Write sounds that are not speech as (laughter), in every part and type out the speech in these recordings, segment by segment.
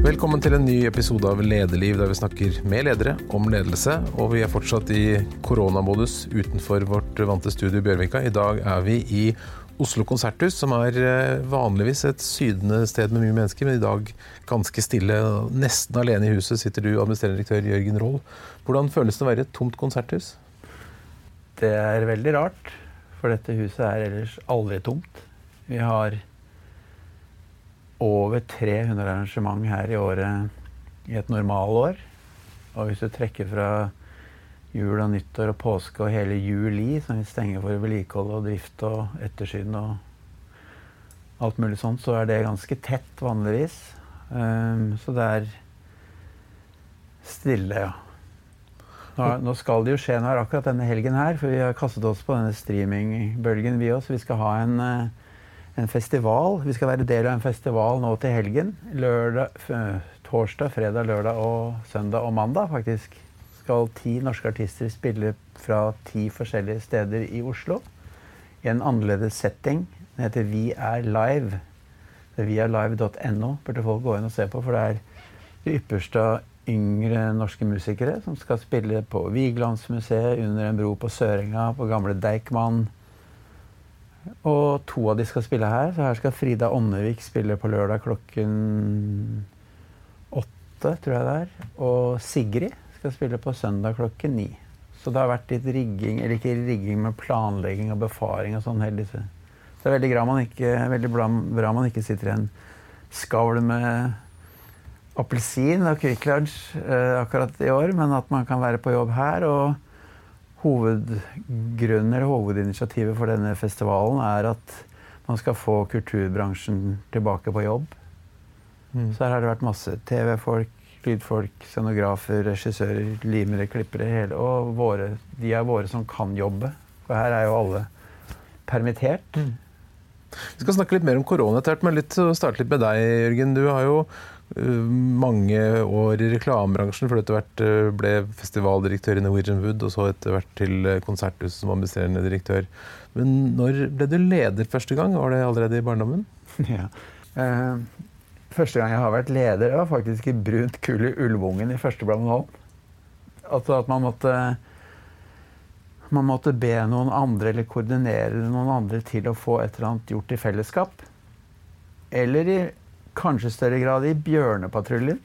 Velkommen til en ny episode av Lederliv, der vi snakker med ledere om ledelse. Og vi er fortsatt i koronamodus utenfor vårt vante studio i Bjørvika. I dag er vi i Oslo konserthus, som er eh, vanligvis et sydende sted med mye mennesker, men i dag ganske stille. Nesten alene i huset sitter du, administrerende direktør Jørgen Roll. Hvordan føles det å være et tomt konserthus? Det er veldig rart, for dette huset er ellers aldri tomt. Vi har over 300 arrangement her i året i et normalår. Og hvis du trekker fra jul og nyttår og påske og hele juli, som vi stenger for vedlikehold og drift og ettersyn og alt mulig sånt, så er det ganske tett vanligvis. Um, så det er stille, ja. Nå, nå, skal det jo skje noe akkurat denne helgen her, for vi har kastet oss på denne streamingbølgen, vi også. Vi skal ha en, eh, en, festival. Vi skal være del av en festival nå til helgen. Lørdag, torsdag, fredag, lørdag og søndag og mandag, faktisk skal ti norske artister spille fra ti forskjellige steder i Oslo. I en annerledes setting. Den heter Vi er live. Det er viarlive.no burde folk gå inn og se på, for det er det ypperste yngre norske musikere som skal spille på Vigelandsmuseet, under en bro på Sørenga, på gamle Deichman. Og to av de skal spille her. Så her skal Frida Åndevik spille på lørdag klokken åtte, tror jeg det er. Og Sigrid skal spille på søndag klokken ni. Så det har vært litt rigging, eller ikke rigging, men planlegging og befaring og sånn. Så det er veldig bra man ikke, bra, bra man ikke sitter i en skavl med appelsin og Kvikk Lunsj eh, akkurat i år, men at man kan være på jobb her. Og hovedgrunnen eller hovedinitiativet for denne festivalen er at man skal få kulturbransjen tilbake på jobb. Mm. Så her har det vært masse TV-folk, lydfolk, scenografer, regissører, limere, klippere. Hele, og våre, de er våre som kan jobbe. For her er jo alle permittert. Mm. Vi skal snakke litt mer om korona etter hvert, men litt, starte litt med deg, Jørgen. Du har jo mange år i reklamebransjen, du etter hvert uh, ble festivaldirektør i Norwegian Wood, og så etter hvert til uh, Konserthuset som administrerende direktør. Men når ble du leder første gang? Var det allerede i barndommen? (laughs) Ja. Første gang jeg har vært leder, var faktisk i Brunt kull i Ulvungen i første Blommenholm. Altså at man måtte man måtte be noen andre eller koordinere noen andre til å få et eller annet gjort i fellesskap. Eller i kanskje større grad i Bjørnepatruljen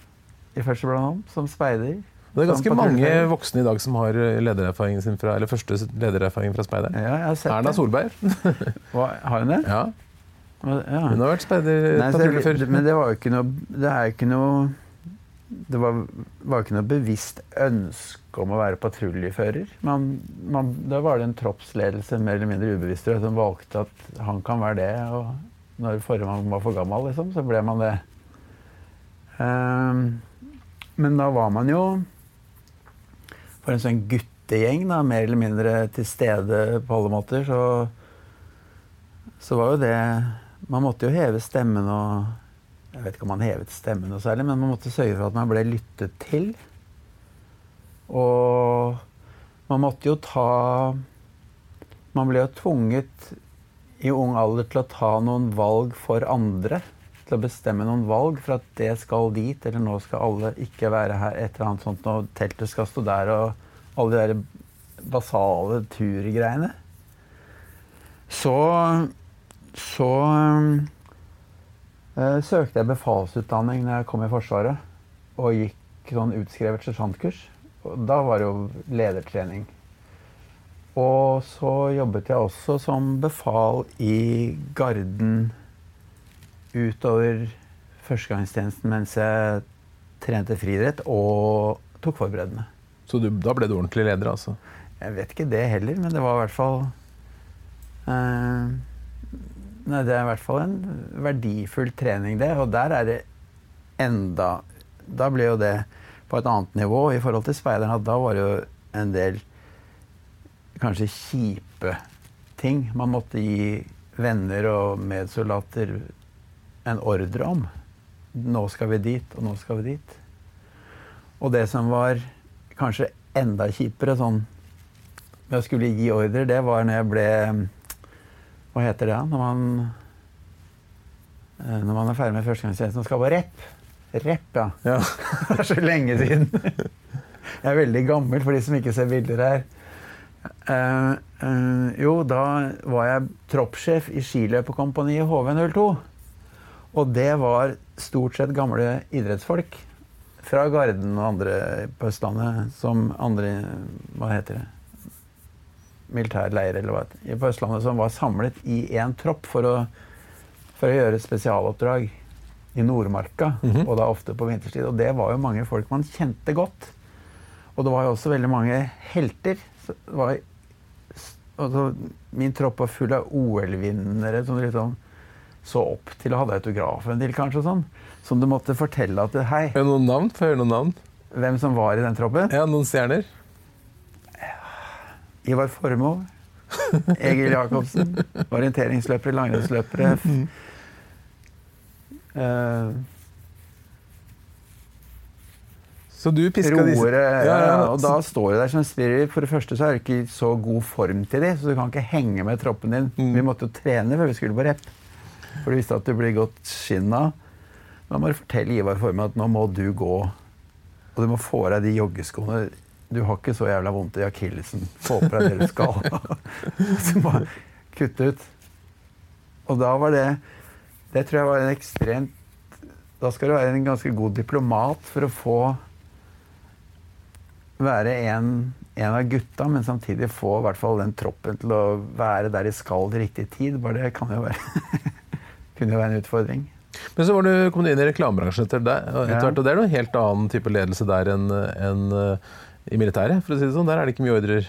i første Blommenholm, som speider. Det er ganske mange voksne i dag som har ledererfaringen sin fra, eller første ledererfaring fra speider. Ja, jeg har sett Erna Solberg. (laughs) Hva, har hun det? Ja. Ja. Hun har vært speiderpatrulje før. Men det var jo ikke noe Det er ikke noe Det var, var ikke noe bevisst ønske om å være patruljefører. Da var det en troppsledelse mer eller mindre ubevisst som valgte at han kan være det. Og når forrige var for gammel, liksom, så ble man det. Um, men da var man jo for en sånn guttegjeng, da, mer eller mindre til stede på alle måter, så, så var jo det man måtte jo heve stemmen og Jeg vet ikke om man hevet stemmen noe særlig, men man måtte sørge for at man ble lyttet til. Og man måtte jo ta Man ble jo tvunget i ung alder til å ta noen valg for andre. Til å bestemme noen valg for at det skal dit, eller nå skal alle ikke være her. Et eller annet sånt, og teltet skal stå der, og alle de der basale turgreiene. Så så øh, søkte jeg befalsutdanning når jeg kom i Forsvaret. Og gikk sånn utskrevet sersjantkurs. Da var det jo ledertrening. Og så jobbet jeg også som befal i Garden utover førstegangstjenesten mens jeg trente friidrett og tok forberedende. Så du, da ble du ordentlig leder, altså? Jeg vet ikke det heller, men det var i hvert fall eh, Nei, det er i hvert fall en verdifull trening, det. Og der er det enda Da ble jo det på et annet nivå i forhold til speideren, at Da var det jo en del kanskje kjipe ting man måtte gi venner og medsoldater en ordre om. Nå skal vi dit, og nå skal vi dit. Og det som var kanskje enda kjipere sånn med å skulle gi ordre, det var når jeg ble hva heter det når man, eh, når man er ferdig med førstegangstjenesten og skal på rep? Rep, ja. Ja. (laughs) Det er så lenge siden. Jeg er veldig gammel, for de som ikke ser bilder her. Eh, uh, jo, da var jeg troppssjef i skiløperkompaniet HV02. Og det var stort sett gamle idrettsfolk fra Garden og andre på Østlandet som andre Hva heter det? Militærleir, eller hva det? På Østlandet som var samlet i én tropp for å, for å gjøre spesialoppdrag i Nordmarka, Mhm. og da ofte på vinterstid. Og det var jo mange folk man kjente godt. Og det var jo også veldig mange helter. Var, altså, min tropp var full av OL-vinnere som liksom så opp til og hadde autografen til, kanskje. og sånn, Som du måtte fortelle at Hei, Er det noen navn? Får høre noen navn? hvem som var i den troppen? Ja, noen stjerner? Ivar Formoe. (laughs) Egil Jacobsen. Orienteringsløpere, langrennsløpere. (laughs) Eh, Så du piska disse roere. Ja, Ja, ja. og da står du der som spirer. For det første så er du ikke i så god form til det, så du kan ikke henge med troppen din. Mm. Vi måtte jo trene før vi skulle på rep. For du visste at du blir godt skinn av. Da må du fortelle Ivar Forme at nå må du gå. Og du må få av deg de joggeskoene. Du har ikke så jævla vondt i akillesen. Få på deg det (laughs) du skal. så bare kutte ut. Og da var det Det tror jeg var en ekstremt Da skal du være en ganske god diplomat for å få være en, en av gutta, men samtidig få i hvert fall den troppen til å være der de skal til riktig tid. Bare det kan jo være, (laughs) kunne jo være en utfordring. Men så var du, kom du inn i reklamebransjen etter, deg, etter hvert, og det er noen helt annen type ledelse der enn enn, eh, i militæret, for å si det sånn. Der er det ikke mye ordrer.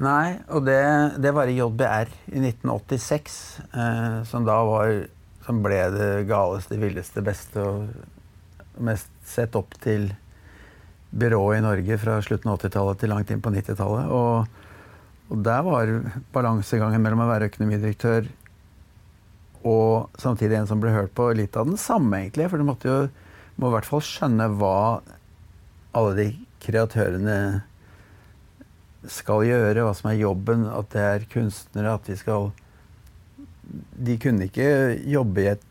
Nei, og det, det var i JBR i 1986, eh, som da var Som ble det galeste, villeste, beste og mest sett opp til byrået i Norge fra slutten av 80-tallet til langt inn på 90-tallet. Og, og der var balansegangen mellom å være økonomidirektør og samtidig en som ble hørt på, litt av den samme, egentlig. For du måtte jo må i hvert fall skjønne hva alle de kreatørene skal gjøre, hva som er jobben, at det er kunstnere, at de skal De kunne ikke jobbe i et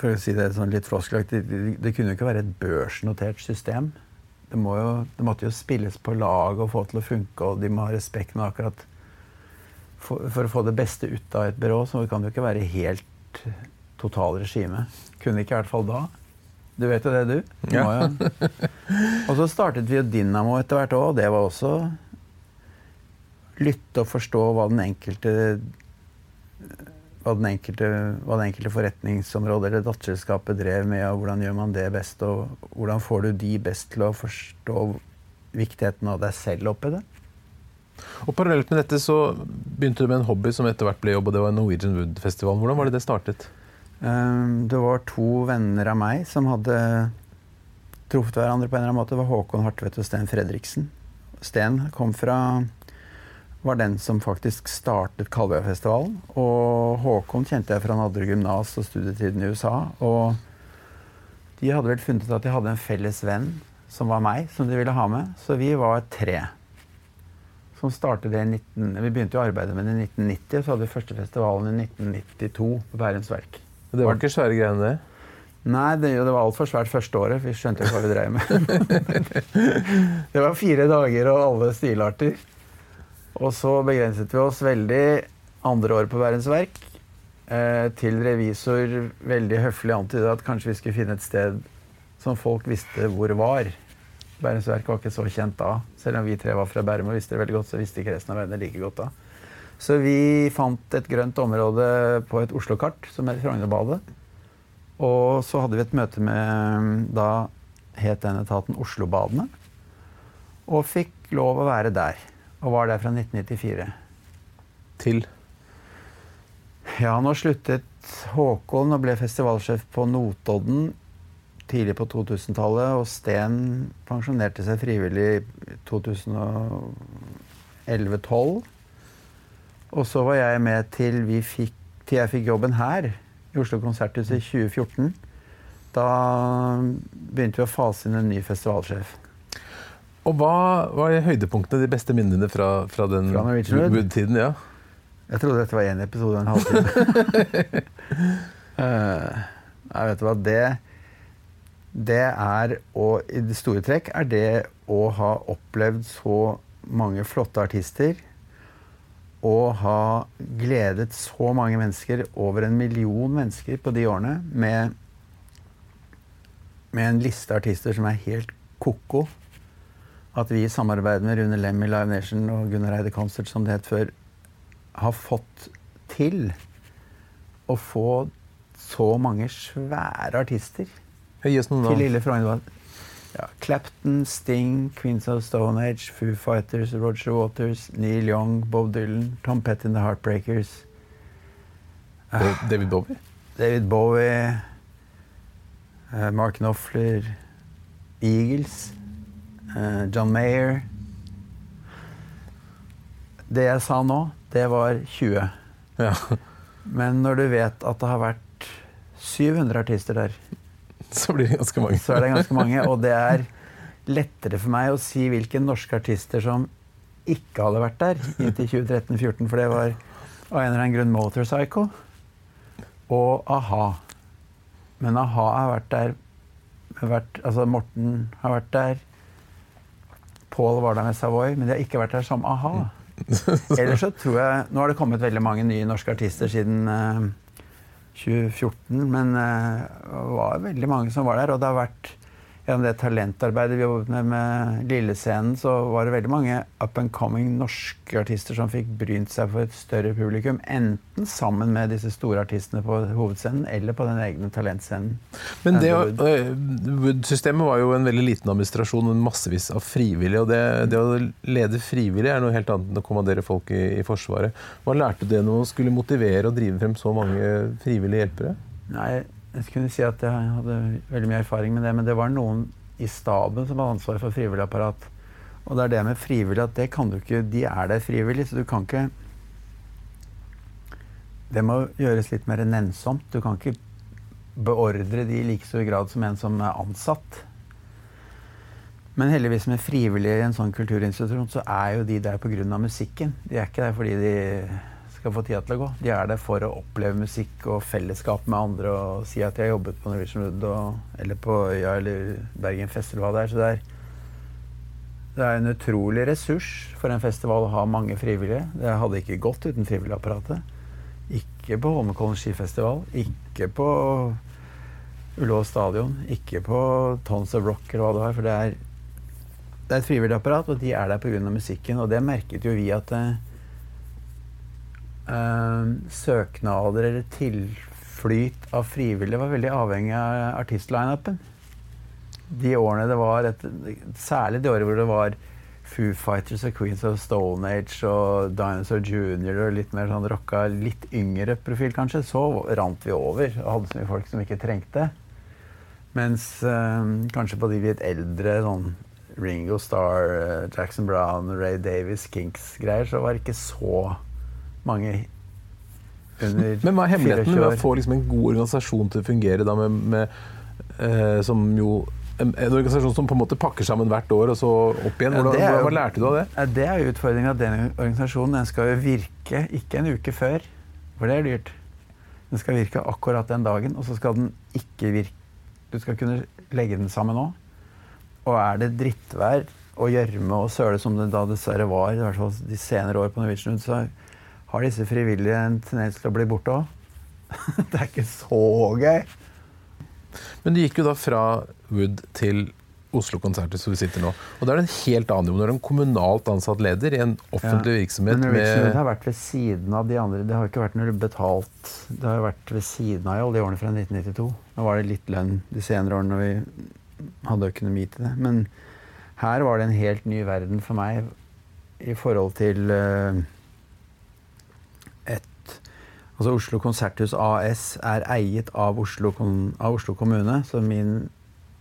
For å si det sånn litt floskelaktig, det, kunne jo ikke være et børsnotert system. Det, må jo, det måtte jo spilles på lag og få til å funke, og de må ha respekt med akkurat for, for å få det beste ut av et byrå, så kan det jo ikke være helt total regime. Kunne ikke i hvert fall da. Du vet jo det, du. du Ja. Og så startet vi jo Dynamo etter hvert òg, det var også lytte og forstå hva den enkelte hva den enkelte, hva det enkelte forretningsområdet eller datterselskapet drev med, og hvordan gjør man det best, og hvordan får du de best til å forstå viktigheten av deg selv oppi det? Og Parallelt med dette så begynte du med en hobby som etter hvert ble jobb, og det var Norwegian Wood-festivalen. Hvordan var det det startet? Um, Det var to venner av meg som hadde truffet hverandre på en eller annen måte. Det var Håkon Hartvedt og Sten Fredriksen. Sten kom fra var den som faktisk startet Kalvøyafestivalen. Og Håkon kjente jeg fra han hadde gymnas og studietiden i USA. Og de hadde vel funnet ut at de hadde en felles venn som var meg, som de ville ha med. Så vi var tre. Som startet det i 19... Vi begynte jo å arbeide med det i 1990, og så hadde vi første festivalen i 1992 på Bærums Verk. Det var ikke svære greiene, det? Nei, det, det var altfor svært første året. Vi skjønte ikke hva vi drev med. (laughs) det var fire dager og alle stilarter. Og så begrenset vi oss veldig andre året på Bærums Verk eh, til revisor veldig høflig antydet at kanskje vi skulle finne et sted som folk visste hvor var. Bærums Verk var ikke så kjent da. Selv om vi tre var fra Bærum og visste det veldig godt, så visste ikke resten av vennene like godt da. Så vi fant et grønt område på et Oslo-kart som het Frognerbadet. Og så hadde vi et møte med Da het den etaten Oslobadene. Og fikk lov å være der. Og var der fra 1994. Til Ja, nå sluttet Håkon og ble festivalsjef på Notodden tidlig på 2000-tallet. Og Sten pensjonerte seg frivillig i 2011-2012. Og så var jeg med til, vi fikk, til jeg fikk jobben her i Oslo Konserthus i 2014. Da begynte vi å fase inn en ny festivalsjef. Og hva var høydepunktene, de beste minnene fra, fra den? Wood-tiden? ja? Jeg trodde dette var én episode og en halvtime. uh, (laughs) jeg vet hva, det det er å I det store trekk er det å ha opplevd så mange flotte artister og ha gledet så mange mennesker, over en million mennesker på de årene, med, med en liste artister som er helt ko-ko. At vi i samarbeid med Rune Lem i Live Nation og Gunnar Eide Concert, som det het før, har fått til å få så mange svære artister til. Lille Frognerbanen. Ja, Clapton, Sting, Queens of Stone Age, Foo Fighters, Roger Waters, Neil Young, Bob Dylan, Tom Petty and the Heartbreakers, David Bowie. David Bowie, eh, Mark Knopfler, Eagles, John Mayer Det jeg sa nå, det var 20. Ja. Men når du vet at det har vært 700 artister der, Så blir det ganske mange. så er det ganske mange. Og det er lettere for meg å si hvilke norske artister som ikke hadde vært der inntil 2013-2014, for det var av en eller annen grunn Motorcycle og a-ha. Men a-ha har vært der vært, Altså Morten har vært der. Paul var der med Savoy, men de har ikke vært der som a-ha. (laughs) Ellers så tror jeg Nå har det kommet veldig mange nye norske artister siden uh, 2014, men det det var veldig mange som var der. Og det har vært gjennom det talentarbeidet vi jobbet med med Lillescenen, så var det veldig mange up and coming norske artister som fikk brynt seg for et større publikum. Enten sammen med disse store artistene på hovedscenen, eller på den egne talentscenen. Men det, Wood-systemet var jo en veldig liten administrasjon men massevis av frivillige. og det, det å lede frivillig er noe helt annet enn å kommandere folk i, i Forsvaret. Hva lærte du det når du skulle motivere og drive frem så mange frivillige hjelpere? Nei, jeg skulle si at jeg hadde veldig mye erfaring med det, men det var noen i staben som hadde ansvar for frivillig apparat. Og det er det med frivillig at det kan du ikke De er der frivillig, så du kan ikke Det må gjøres litt mer nennsomt. Du kan ikke beordre de i like stor grad som en som er ansatt. Men heldigvis med frivillige i en sånn kulturinstitusjon, så er jo de der pga. musikken. De er ikke der fordi de skal få tida til å gå. De er der for å oppleve musikk og fellesskap med andre og si at de har jobbet på Norwegian Wood og, eller på Øya eller Bergen Festival der. Så det er, det er en utrolig ressurs for en festival å ha mange frivillige. Det hadde ikke gått uten frivilligapparatet. Ikke på Holmenkollen skifestival, ikke på Ullevål stadion, ikke på Tons of Rock eller hva det var. For det er, det er et frivillig apparat, og de er der pga. musikken. Og det merket jo vi at eh, søknader eller tilflyt av frivillige var veldig avhengig av artistlineupen. De årene det var et, Særlig de årene hvor det var Foo Fighters og Queens of Stone Age og Dinosaur Junior og litt mer sånn rocka, litt yngre profil kanskje, så rant vi over og hadde så mye folk som ikke trengte. Mens øh, kanskje på de litt eldre, sånn Ringo Starr, eh, Jackson Brown, Ray Davis, Kinks-greier, så var det ikke så mange under Men hva er hemmeligheten 24 med å få liksom en god organisasjon til å fungere da med, med eh, som jo en, en organisasjon som på en måte pakker sammen hvert år og så opp igjen. Hvordan, jo- hva lærte du av det? Ja, Det er jo utfordringa. Den organisasjonen den skal jo virke ikke en uke før, for det er dyrt. Den skal virke akkurat den dagen, og så skal den ikke virke Du skal kunne legge den sammen nå. Og er det drittvær og gjørme og søle som det da dessverre var, i hvert fall de senere år på Norwegian så har disse frivillige en tendens til å bli borte òg. (laughs) det er ikke så gøy. Men du gikk jo da fra Wood til Oslo Konserthus, hvor vi sitter nå. Og da er det en helt annen jobb. Du er en kommunalt ansatt leder i en offentlig virksomhet Men Norwegian har vært ved siden av de andre. Det har ikke vært noe betalt. Det har vært ved siden av i alle de årene fra 1992. Nå var det litt lønn de senere årene når vi hadde økonomi til det. Men her var det en helt ny verden for meg i forhold til et Altså Oslo Konserthus AS er eiet av Oslo, av Oslo kommune, så min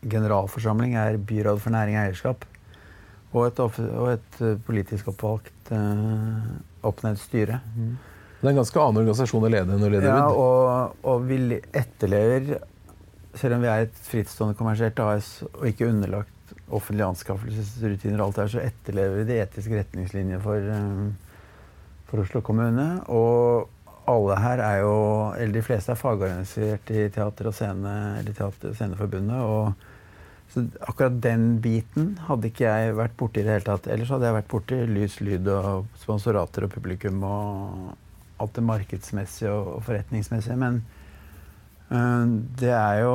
generalforsamling er byråd for næring og eierskap. Og et, og et eh, politisk oppvalgt eh, oppnevnt styre. Det er en ganske annen organisasjon å lede enn å lede Ja, og, og vi etterlever, selv om vi er et frittstående kommersielt AS og ikke underlagt offentlige anskaffelsesrutiner, og alt der, så etterlever vi de etiske retningslinjene for, eh, for Oslo kommune. Og alle her er jo, eller de fleste er fagorganisert i teater- og scene, eller teater- sceneforbundet. Og Så akkurat den biten hadde ikke jeg vært borti i det hele tatt. Ellers hadde jeg vært borti lys, lyd og sponsorater og publikum og alt det markedsmessige og forretningsmessige. Men øh, det er jo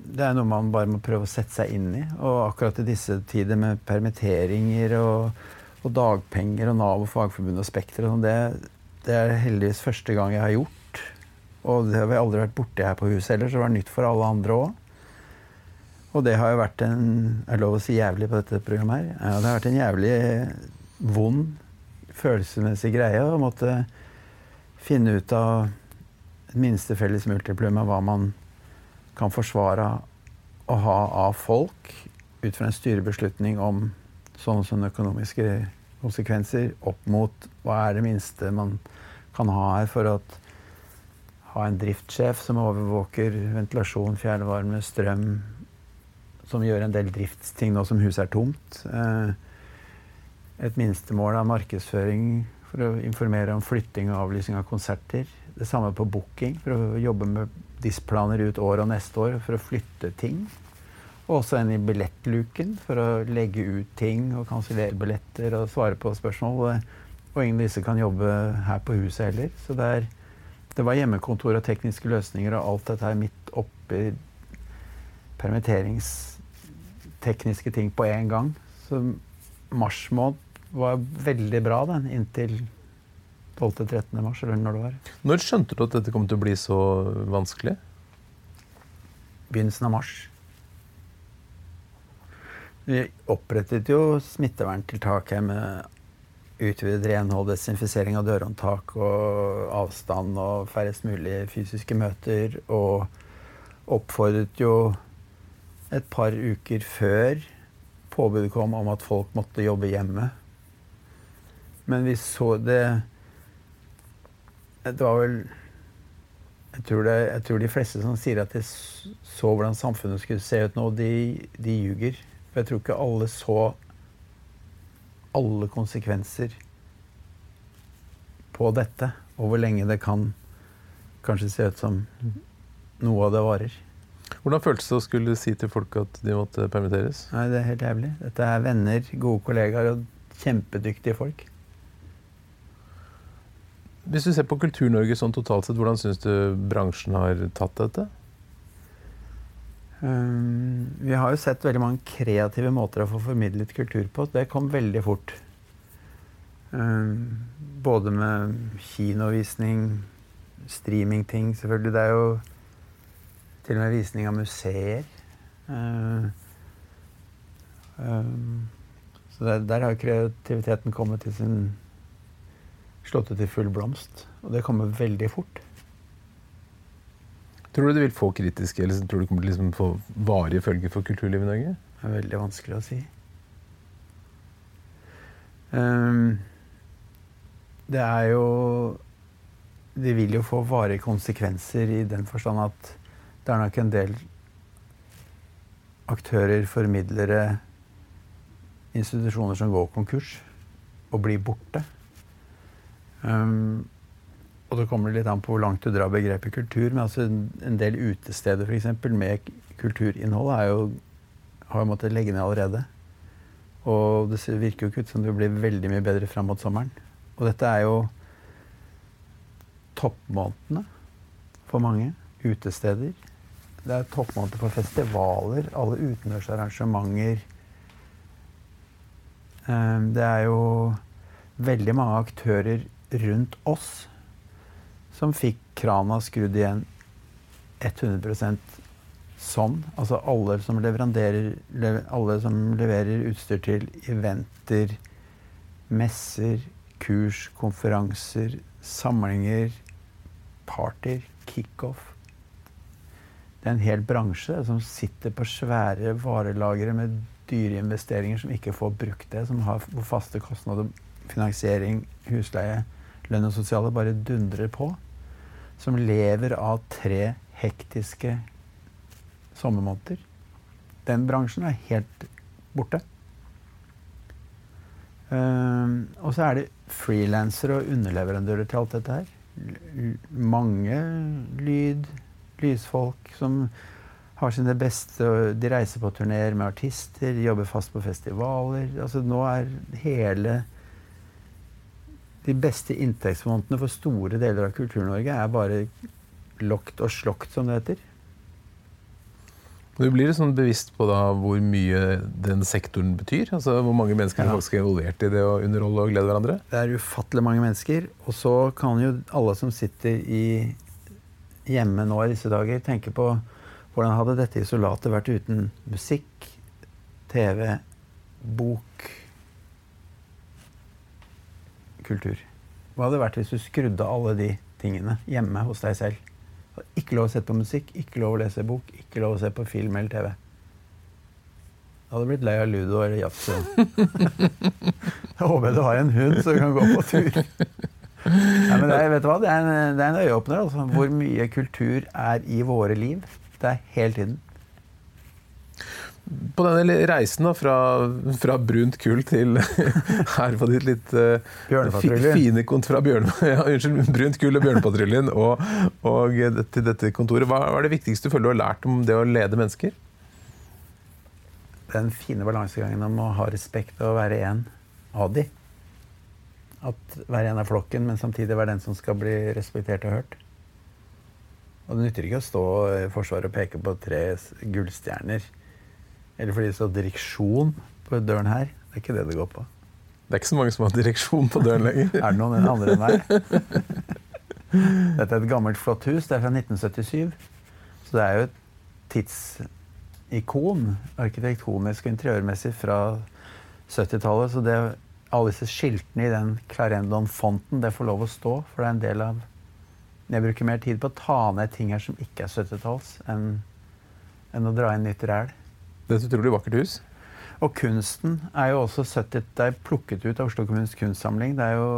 Det er noe man bare må prøve å sette seg inn i. Og akkurat i disse tider med permitteringer og, og dagpenger og Nav og Fagforbundet og Spekter og sånn, det, det er heldigvis første gang jeg har gjort. Og det har vi aldri vært borti her på huset heller, så det var nytt for alle andre òg. Og det har jo vært en Er lov å si jævlig på dette programmet her? Ja, det har vært en jævlig vond følelsesmessig greie å måtte finne ut av et minste felles multiplum av hva man kan forsvare å ha av folk ut fra en styrebeslutning om sånne, sånne økonomiske konsekvenser opp mot hva er det minste man kan ha her for å ha en driftssjef som overvåker ventilasjon, fjernvarme, strøm, som gjør en del driftsting nå som huset er tomt. Eh, et minstemål av markedsføring for å informere om flytting og avlysning av konserter. Det samme på booking, for å jobbe med displaner ut år og neste år for å flytte ting. Og også en i billettluken for å legge ut ting og kansellere billetter og svare på spørsmål. Og ingen av disse kan jobbe her på huset heller. Så det, er, det var hjemmekontor og tekniske løsninger og alt dette her midt oppi permitteringstekniske ting på én gang. Så mars måned var veldig bra den, inntil 12.-13. mars, eller når det var. Når skjønte du at dette kom til å bli så vanskelig? Begynnelsen av mars. Vi opprettet jo smitteverntiltak her med utvidet renhold, desinfisering av dørhåndtak og avstand og færrest mulig fysiske møter. Og oppfordret jo et par uker før påbudet kom om at folk måtte jobbe hjemme. Men vi så det Det var vel jeg tror, det, jeg tror, de fleste som sier at de så hvordan samfunnet skulle se ut nå, de, de ljuger. For jeg tror ikke alle så alle konsekvenser på dette, og hvor lenge det kan kanskje se ut som noe av det varer. Hvordan føltes det å skulle si til folk at de måtte permitteres? Nei, Det er helt jævlig. Dette er venner, gode kollegaer og kjempedyktige folk. Hvis du ser på Kultur-Norge sånn totalt sett, hvordan syns du bransjen har tatt dette? Um, vi har jo sett veldig mange kreative måter å få formidlet kultur på. Det kom veldig fort. Um, både med kinovisning, streamingting, selvfølgelig. Det er jo til og med visning av museer. Um, så der, der, har kreativiteten kommet til sin Slått ut i full blomst. Og det kommer veldig fort. Tror du det vil få kritiske, eller tror du det kommer til å liksom få varige følger for kulturlivet i Norge? Det er veldig vanskelig å si. Um, det er jo Det vil jo få varige konsekvenser i den forstand at det er nok en del aktører, formidlere, institusjoner som går konkurs og blir borte. Um, og det kommer litt an på hvor langt du drar begrepet kultur. Men altså en, del utesteder for eksempel, med kulturinnhold er jo, har jo måttet legge ned allerede. Og det virker jo ikke ut som det blir veldig mye bedre fram mot sommeren. Og dette er jo toppmånedene for mange. Utesteder. Det er toppmåneder for festivaler, alle utendørsarrangementer. Ehm, det er jo veldig mange aktører rundt oss som fikk krana skrudd igjen 100% sånn. Altså alle som, alle som leverer utstyr til eventer, messer, kurs, konferanser, samlinger, partyer, kickoff det er en hel bransje som sitter på svære varelagre med dyre investeringer som ikke får brukt det, som har faste kostnader, finansiering, husleie, lønn og sosiale bare dundrer på. Som lever av tre hektiske sommermåneder. Den bransjen er helt borte. Uh, og så er det frilansere og underleverandører til alt dette her. L mange lyd, lysfolk som har sine beste De reiser på turneer med artister, jobber fast på festivaler. Altså nå er hele De beste inntektsmånedene for store deler av Kultur-Norge er bare lokt og slokt, som det heter. Du blir liksom bevisst på da hvor mye den sektoren betyr? Altså Hvor mange mennesker ja. faktisk er involvert i det å underholde og glede hverandre? Det er ufattelig mange mennesker. Og så kan jo alle som sitter i hjemme nå i disse dager, tenke på hvordan hadde dette isolatet vært uten musikk, TV, bok, kultur? Hva hadde det vært hvis du skrudde alle de tingene hjemme hos deg selv? Ikke lov å se på musikk, ikke lov å lese bok, ikke lov å se på film eller TV. Jeg hadde blitt lei av ludo eller yatzy. (laughs) Jeg håper du har en hund som kan gå på tur. Ja, men det er, vet du hva? Det er en, det er en øyeåpner. Altså. Hvor mye kultur er i våre liv. Det er hele tiden. På denne reisen da, fra, fra brunt kull til (laughs) her på ditt litt uh, fine kontor fra bjørn, (laughs) ja, unnskyld, brunt kull og Bjørnepatruljen og, og til dette kontoret, hva er det viktigste du føler du har lært om det å lede mennesker? Den fine balansegangen om å ha respekt og være en av de. At være en av flokken, men samtidig være den som skal bli respektert og hørt. Og det nytter ikke å stå i Forsvaret og peke på tre gullstjerner. Eller fordi det står 'direksjon' på døren her. Det er ikke det det går på. Det er ikke så mange som har direksjon på døren lenger. (laughs) er det noen andre enn meg? (laughs) Dette er et gammelt, flott hus. Det er fra 1977. Så det er jo et tidsikon, arkitektonisk og interiørmessig, fra 70-tallet. Så det, alle disse skiltene i den Clarendon-fonten, det får lov å stå. For det er en del av jeg bruker mer tid på å ta ned ting her som ikke er 70-talls, enn, enn, å dra inn nytt ræl. Det er et utrolig vakkert hus. Og kunsten er jo også 70, det er plukket ut av Oslo kommunes kunstsamling. Det er jo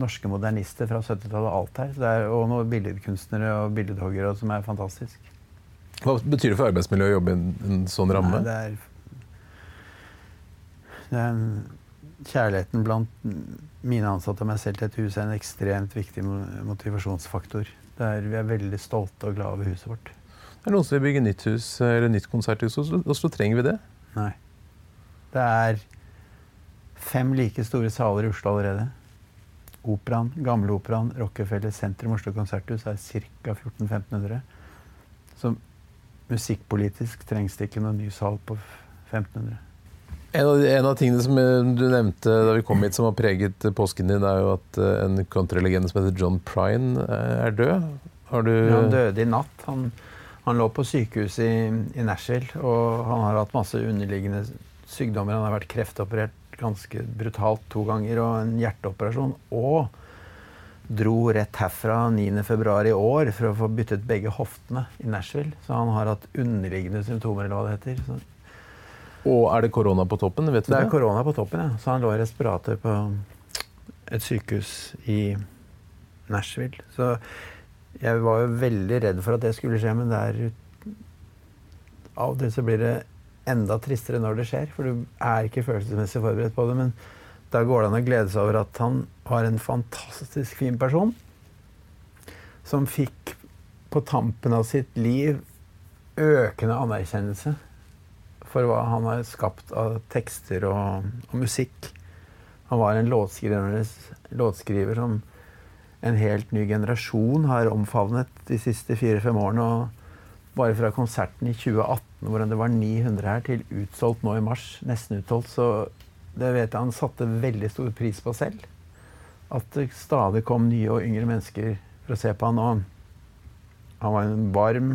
norske modernister fra 70-tallet og alt her. Det er, og noen billedkunstnere og billedhoggere som er fantastisk. Hva betyr det for arbeidsmiljøet å jobbe i en, en sånn ramme? Nei, det, er, det er en kjærligheten blant mine ansatte og meg selv til et hus er en ekstremt viktig motivasjonsfaktor. Er, vi er veldig stolte og glade over huset vårt. Det er noen som vil bygge nytt hus eller nytt konserthus i Oslo. Oslo. Trenger vi det? Nei. Det er fem like store saler i Oslo allerede. Operaen, Gamleoperaen, Rockefeller sentrum, Oslo konserthus er ca. 1400-1500. Så musikkpolitisk trengs det ikke noen ny sal på 1500. En av, en av, tingene som du nevnte da vi kom hit som har preget påsken din, er jo at eh, en countrylegende som heter John Prine eh, er død. Har du ja, Han døde i natt. Han, han lå på sykehuset i, i, Nashville, og han har hatt masse underliggende sykdommer. Han har vært kreftoperert ganske brutalt to ganger, og en hjerteoperasjon. Og dro rett herfra 9.2 i år for å få byttet begge hoftene i Nashville. Så han har hatt underliggende symptomer, eller hva det heter. Så og er det korona på toppen? Vet du det er det? korona på toppen, ja. Så han lå i respirator på et sykehus i Nashville. Så jeg var jo veldig redd for at det skulle skje, men det er av og til så blir det enda tristere når det skjer. For du er ikke følelsesmessig forberedt på det. Men da går det an å glede seg over at han var en fantastisk fin person. Som fikk på tampen av sitt liv økende anerkjennelse for hva han har skapt av tekster og, og musikk. Han var en låtskriver, låtskriver, som en helt ny generasjon har omfavnet de siste fire-fem årene. Og bare fra konserten i 2018, hvor det var 900 her, til utsolgt nå i mars, nesten utsolgt, så det vet jeg han satte veldig stor pris på selv. At det stadig kom nye og yngre mennesker for å se på han. Og han var en varm,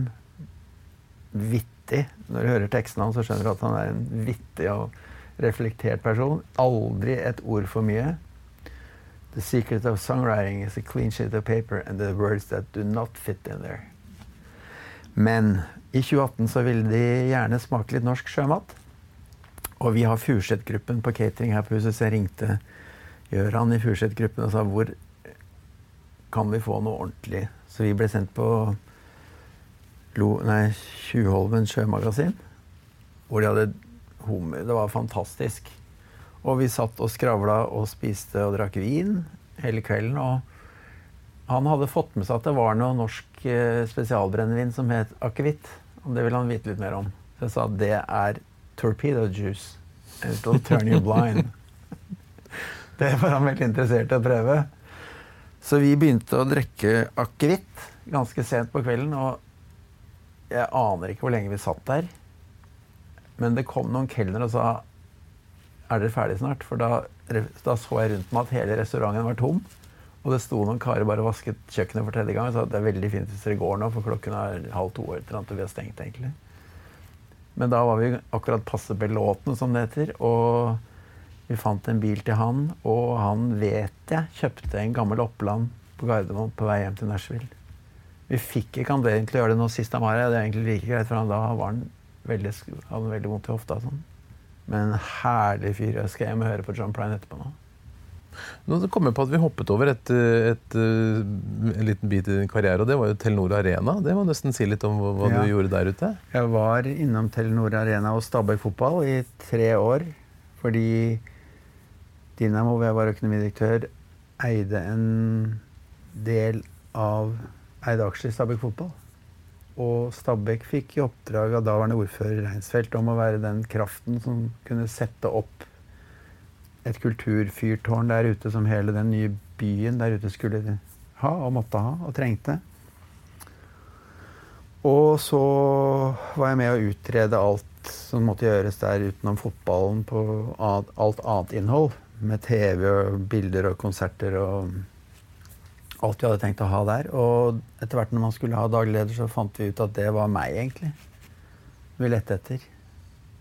vittig. Når du hører teksten hans, så skjønner du at han er en vittig og reflektert person. Aldri et ord for mye. The secret of songwriting is a clean sheet of paper and the words that do not fit in there. Men i 2018 så ville de gjerne smake litt norsk sjømat. Og vi har Furseth-gruppen på catering her på huset, så jeg ringte Gjøran i Furseth-gruppen og sa hvor kan vi få noe ordentlig? Så vi ble sendt på nei, Tjuvholmen sjømagasin. Hvor de hadde hummer. Det var fantastisk. Og vi satt og skravla og spiste og drakk vin hele kvelden. Og han hadde fått med seg at det var noe norsk eh, spesialbrennevin som het akevitt. og det ville han vite litt mer om. Så jeg sa det er torpedo juice. It'll turn you blind. (laughs) det var han veldig interessert i å prøve. Så vi begynte å drikke akevitt ganske sent på kvelden. Og jeg aner ikke hvor lenge vi satt der. Men det kom noen kelnere og sa er dere ferdige snart? For da, da, så jeg rundt meg at hele restauranten var tom. Og det sto noen karer bare vasket kjøkkenet for tredje gang og sa at det er veldig fint hvis dere går nå, for klokken er halv to år noe, og vi har stengt, egentlig. Men da var vi akkurat passe belåtne, som det heter. Og vi fant en bil til han, og han vet jeg kjøpte en gammel Oppland på Gardermoen på vei hjem til Nashville. Vi fikk ikke anledning til å gjøre det nå sist han var her. Det er egentlig like greit, for da var han veldig, hadde han veldig vondt i hofta. Sånn. Men en herlig fyr. Jeg skal hjem og høre på John Prine etterpå nå. Nå kom jeg på at Vi hoppet over et, et, en liten bit i din karriere, og det var jo Telenor Arena. Det må nesten si litt om hva, hva ja. du gjorde der ute? Jeg var innom Telenor Arena og Stabæk fotball i tre år. Fordi Dinamo, hvor jeg var økonomidirektør, eide en del av eide aksjer i Stabæk fotball. Og Stabæk fikk i oppdrag av daværende ordfører Reinsfeldt om å være den kraften som kunne sette opp et kulturfyrtårn der ute som hele den nye byen der ute skulle ha og måtte ha og trengte. Og så var jeg med å utrede alt som måtte gjøres der utenom fotballen på alt annet innhold. Med TV og bilder og konserter og alt vi hadde tenkt å ha der. Og etter hvert når man skulle ha daglig leder, så fant vi ut at det var meg, egentlig. Vi lette etter.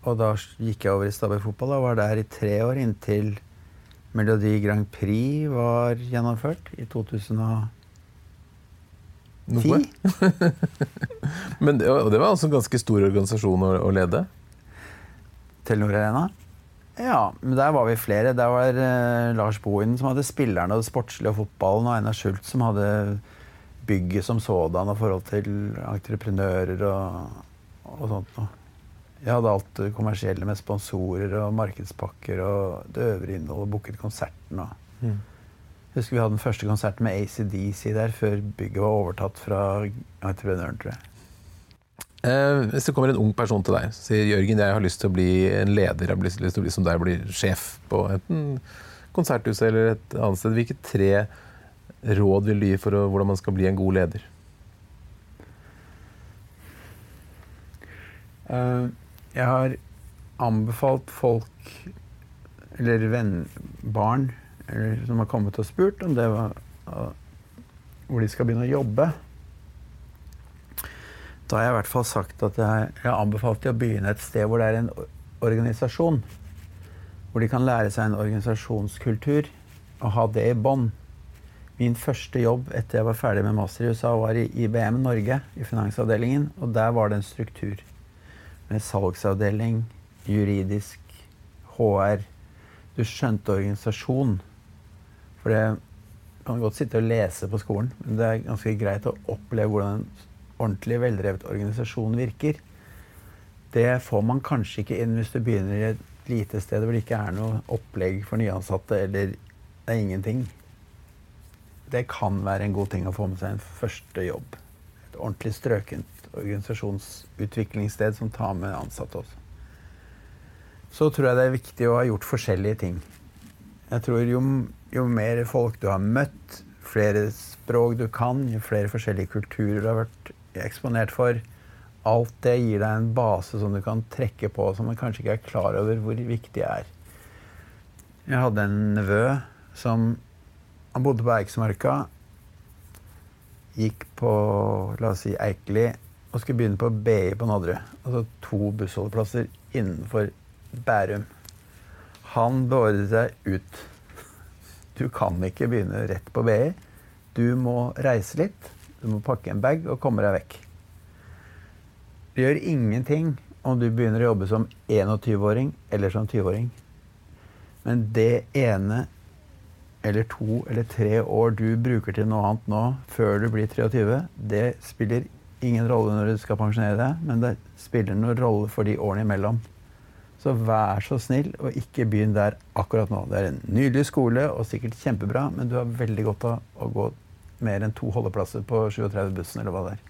Og da gikk jeg over i Stabæk fotball og var der i tre år inntil Melodi Grand Prix var gjennomført i 2010. Noe? (laughs) Men det, det, var altså en ganske stor organisasjon å, å lede? Telenor Arena? Ja, men der var vi flere. Der var uh, Lars Bohinen som hadde spillerne og det sportslige og fotballen, og Einar Schultz som hadde bygget som sådan og forhold til entreprenører og, og sånt noe. Jeg hadde alt det kommersielle med sponsorer og markedspakker og det øvrige innholdet. Booket konserten og mm. Husker vi hadde den første konserten med ACDC der før bygget var overtatt fra entreprenøren, tror jeg. Eh, hvis det kommer en ung person til deg sier Jørgen jeg har lyst til å bli en leder, jeg har lyst til å bli som deg, bli sjef på enten konserthuset eller et annet sted, hvilke tre råd vil du gi for å, hvordan man skal bli en god leder? Uh, jeg har anbefalt folk, eller venn, barn, eller, som har kommet og spurt om det var, hvor de skal begynne å jobbe. Da har jeg i hvert fall sagt at jeg, jeg dem å begynne et sted hvor det er en organisasjon. Hvor de kan lære seg en organisasjonskultur og ha det i bånd. Min første jobb etter jeg var ferdig med master i USA, var i IBM Norge, i finansavdelingen. Og der var det en struktur med salgsavdeling, juridisk, HR. Du skjønte organisasjon. For det kan godt sitte og lese på skolen, men det er ganske greit å oppleve hvordan ordentlig veldrevet organisasjon virker. Det får man kanskje ikke inn hvis du begynner i et lite sted hvor det ikke er noe opplegg for nyansatte, eller det er ingenting. Det kan være en god ting å få med seg en første jobb. Et ordentlig strøkent organisasjonsutviklingssted som tar med ansatte også. Så tror jeg det er viktig å ha gjort forskjellige ting. Jeg tror jo, jo mer folk du har møtt, flere språk du kan, jo flere forskjellige kulturer du har vært eksponert for, alt det gir deg en base som du kan trekke på, som man kanskje ikke er klar over hvor viktig er. Jeg hadde en nevø som Han bodde på Eiksmarka. Gikk på la oss si Eikeli og skulle begynne på BI på Nadderud. Altså to bussholdeplasser innenfor Bærum. Han beordret seg ut. Du kan ikke begynne rett på BI. Du må reise litt. Du må pakke en bag og komme deg vekk. Det gjør ingenting om du begynner å jobbe som 21-åring eller som 20-åring. Men det ene eller to eller tre år du bruker til noe annet nå, før du blir 23, det spiller ingen rolle når du skal pensjonere deg, men det spiller noen rolle for de årene imellom. Så vær så snill og ikke begynn der akkurat nå. Det er en nydelig skole og sikkert kjempebra, men du har veldig godt av å gå mer enn to holdeplasser på 37-bussen eller hva det er.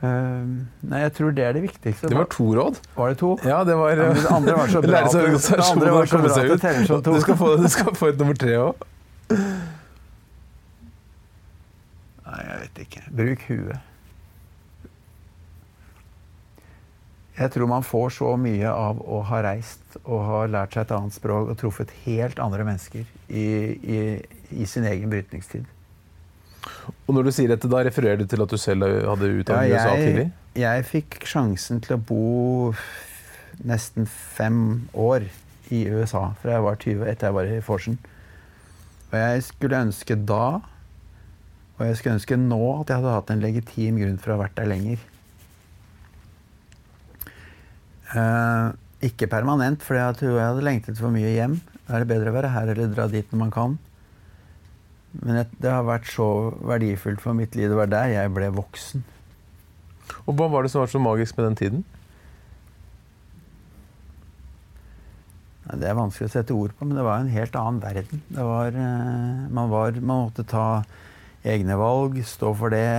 Uh, nei, jeg tror det er det viktigste. Det var to råd. Var det to? Ja, det var ja, Det andre var så (laughs) bra var så bra at det teller som to. Du skal få, du skal få et nummer tre òg. Nei, jeg vet ikke. Bruk huet. Jeg tror man får så mye av å ha reist og ha lært seg et annet språk og truffet helt andre mennesker i, i, i sin egen brytningstid. Og når du sier dette, da refererer du til at du selv hadde utdannet ja, USA tidlig? Jeg fikk sjansen til å bo nesten fem år i USA fra jeg var 20, etter jeg var i Forsen. Og jeg skulle ønske da, og jeg skulle ønske nå, at jeg hadde hatt en legitim grunn for å ha vært der lenger. Uh, ikke permanent, for jeg tror jeg hadde lengtet for mye hjem. Da er det bedre å være her eller dra dit når man kan. Men det har vært så verdifullt for mitt liv. Det var der jeg ble voksen. Og Hva var det som var så magisk med den tiden? Det er vanskelig å sette ord på, men det var en helt annen verden. Var, eh, man, var, man måtte ta egne valg, stå for det.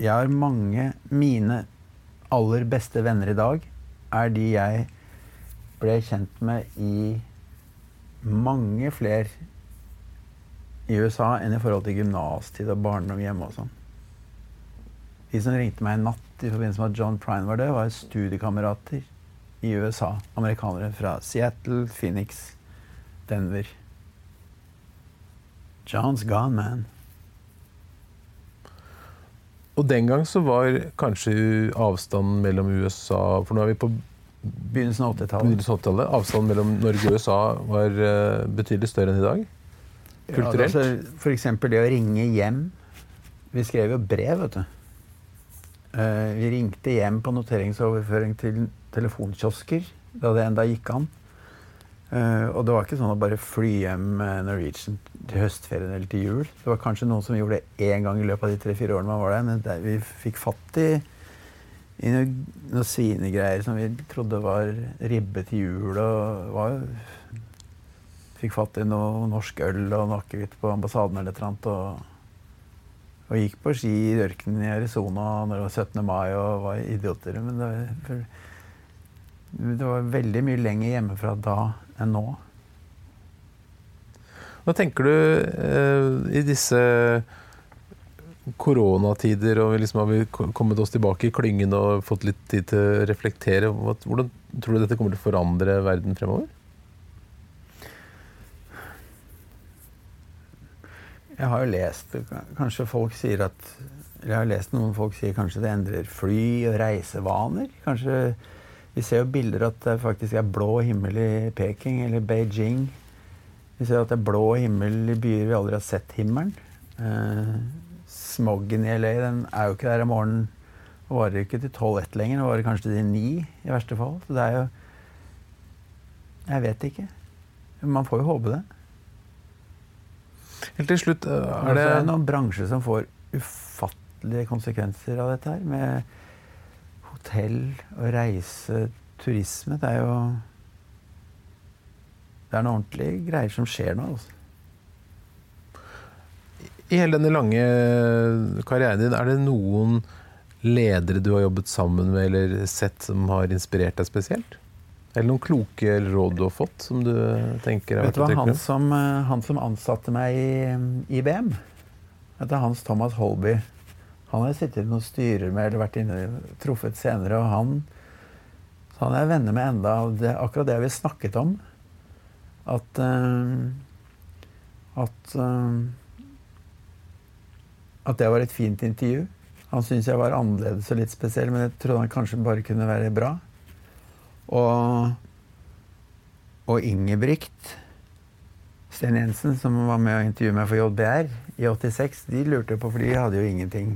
Jeg har mange Mine aller beste venner i dag er de jeg ble kjent med i mange flere i USA enn i forhold til gymnastid og barndom hjemme og sånn. De som ringte meg en natt i forbindelse med at John Prine var død, var studiekamerater i USA. Amerikanere fra Seattle, Phoenix, Denver. John's gone, man. Og den gang så var kanskje avstanden mellom USA For nå er vi på begynnelsen av 80-tallet. Avstanden mellom Norge og USA var uh, betydelig større enn i dag? Kulturelt? Ja, altså, F.eks. det å ringe hjem. Vi skrev jo brev, vet du. Uh, vi ringte hjem på noteringsoverføring til telefonkiosker da det enda gikk an. Uh, og det var ikke sånn å bare fly hjem med Norwegian til høstferien eller til jul. Det var kanskje noen som gjorde det én gang i løpet av de tre-fire årene man var der. Men der vi fikk fatt i, i noen noe svinegreier som vi trodde var ribbe til jul. og var, Fikk fatt i noe norsk øl og noe akevitt på ambassaden eller et eller annet. Og, og, gikk på ski i ørkenen i Arizona når det var 17. mai og var idioter. Men det, det var veldig mye lenger hjemmefra da enn nå. Hva tenker du eh, i disse koronatider, og liksom har vi kommet oss tilbake i klyngen og fått litt tid til å reflektere. Hvordan tror du dette kommer til å forandre verden fremover? Jeg har jo lest Kanskje folk sier at Jeg har lest noen folk sier kanskje det endrer fly- og reisevaner. Kanskje vi ser jo bilder at det faktisk er blå himmel i Peking eller Beijing. Vi ser at det er blå himmel i byer vi aldri har sett himmelen. Eh, smoggen i LA den er jo ikke der om morgenen. Det varer ikke til 12-1 lenger. Det varer kanskje til 9 i verste fall. Så det er jo Jeg vet ikke. Man får jo håpe det. Helt til slutt, eh, er det er noen bransjer som får ufattelige konsekvenser av dette her. med hotell og reise, turisme. Det er jo Det er noen ordentlige greier som skjer nå. Altså. I hele denne lange karrieren din, er det noen ledere du har jobbet sammen med eller sett som har inspirert deg spesielt? Eller noen kloke råd du har fått som du tenker Vet du hva, han som, eh, han som ansatte meg i IBM, heter Hans Thomas Holby. Han har jeg sittet i noen styrer med eller vært inne truffet senere. og han, han er jeg venner med enda, det, akkurat det vi snakket om. At uh, at, uh, at det var et fint intervju. Han syntes jeg var annerledes og litt spesiell, men jeg trodde han kanskje bare kunne være bra. Og, og Ingebrigt Sten Jensen, som var med å intervjue meg for JBR i 86, de lurte på, for de hadde jo ingenting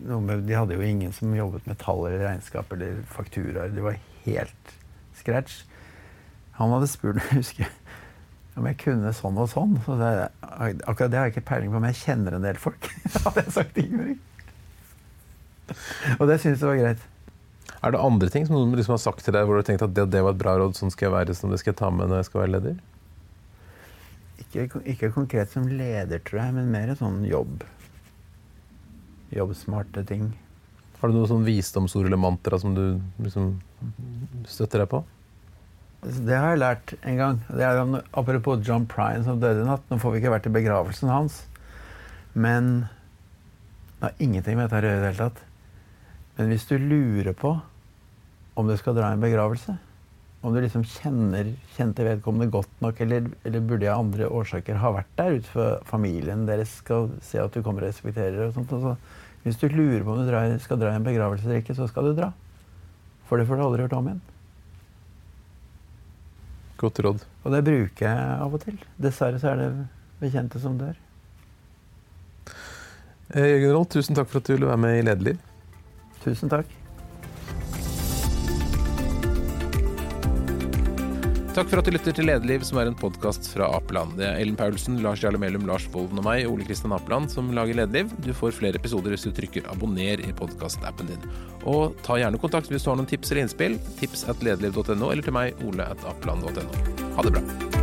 de hadde jo ingen som jobbet med tall eller regnskap eller fakturaer. Det var helt scratch. Han hadde spurt (laughs) jeg husker, om jeg kunne sånn og sånn. Så det, akkurat det har jeg ikke peiling på, men jeg kjenner en del folk. (laughs) hadde jeg sagt Ingeborg. Og det syns jeg var greit. Er det andre ting som noen liksom har sagt til deg hvor du har tenkt at det, det, var et bra råd, sånn skal jeg være, sånn det skal jeg ta med når jeg skal være leder? Ikke, ikke konkret som leder, tror jeg, men mer sånn jobb jobbsmarte ting. Har du noen sånn visdomsord eller mantra som du liksom støtter deg på? Det har jeg lært en gang. Det er apropos John Pryan som døde i natt. Nå får vi ikke vært i begravelsen hans. Men det har ingenting med dette å gjøre i det hele tatt. Men hvis du lurer på om du skal dra i en begravelse, om du liksom kjenner kjente vedkommende godt nok, eller, eller burde jeg av andre årsaker ha vært der ut fra familien deres skal se at du kommer og respekterer og sånt. Og så, hvis du lurer på om du drar, skal dra i en begravelse eller ikke, så skal du dra. For det får du aldri hørt om igjen. Godt råd. Og det bruker jeg av og til. Dessverre så er det bekjente som dør. Eh, Jørgen Roll, tusen takk for at du ville være med i Lederliv. Tusen takk. Takk for at du lytter til Lederliv, som er en podkast fra Apeland. Det er Ellen Paulsen, Lars Jarle Melum, Lars Volden og meg, Ole Kristian Apeland, som lager Lederliv. Du får flere episoder hvis du trykker abonner i podkastappen din. Og ta gjerne kontakt hvis du har noen tips eller innspill. Tips at lederliv.no, eller til meg, ole at apeland.no. Ha det bra.